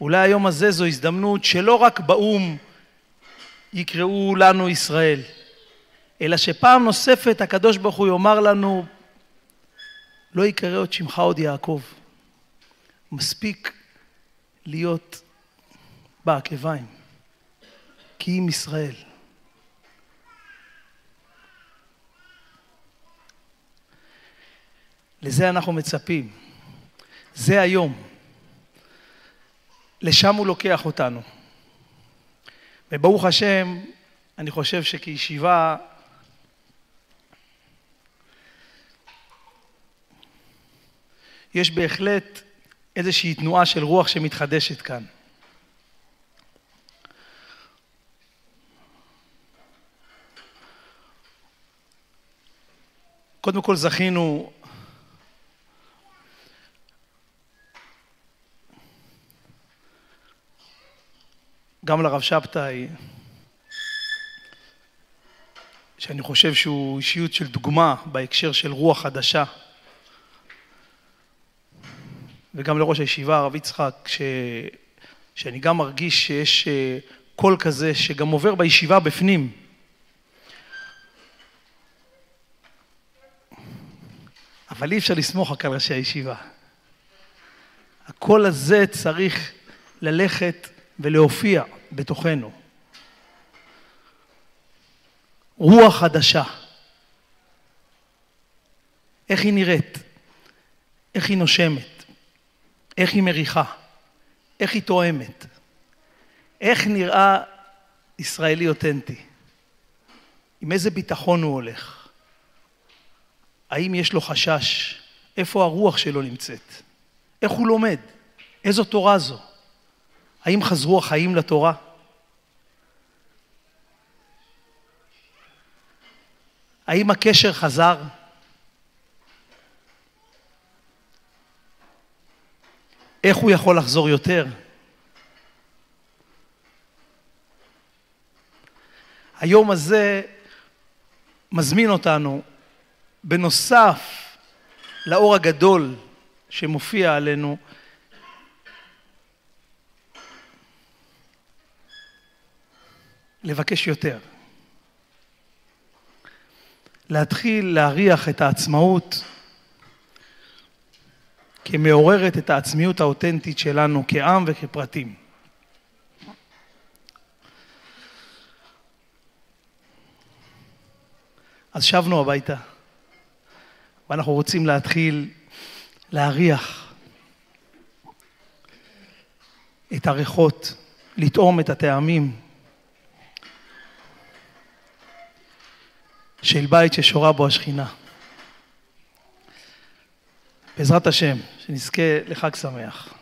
אולי היום הזה זו הזדמנות שלא רק באו"ם יקראו לנו ישראל, אלא שפעם נוספת הקדוש ברוך הוא יאמר לנו, לא יקרא עוד שמך עוד יעקב. מספיק להיות בעקביים, כי אם ישראל. לזה אנחנו מצפים. זה היום. לשם הוא לוקח אותנו. וברוך השם, אני חושב שכישיבה יש בהחלט איזושהי תנועה של רוח שמתחדשת כאן. קודם כל זכינו גם לרב שבתאי, שאני חושב שהוא אישיות של דוגמה בהקשר של רוח חדשה, וגם לראש הישיבה, הרב יצחק, ש... שאני גם מרגיש שיש אה, קול כזה שגם עובר בישיבה בפנים. אבל אי אפשר לסמוך רק על ראשי הישיבה. הקול הזה צריך ללכת ולהופיע בתוכנו. רוח חדשה. איך היא נראית? איך היא נושמת? איך היא מריחה? איך היא תואמת? איך נראה ישראלי אותנטי? עם איזה ביטחון הוא הולך? האם יש לו חשש? איפה הרוח שלו נמצאת? איך הוא לומד? איזו תורה זו? האם חזרו החיים לתורה? האם הקשר חזר? איך הוא יכול לחזור יותר? היום הזה מזמין אותנו, בנוסף לאור הגדול שמופיע עלינו, לבקש יותר. להתחיל להריח את העצמאות כמעוררת את העצמיות האותנטית שלנו כעם וכפרטים. אז שבנו הביתה, ואנחנו רוצים להתחיל להריח את הריחות, לטעום את הטעמים של בית ששורה בו השכינה. בעזרת השם, שנזכה לחג שמח.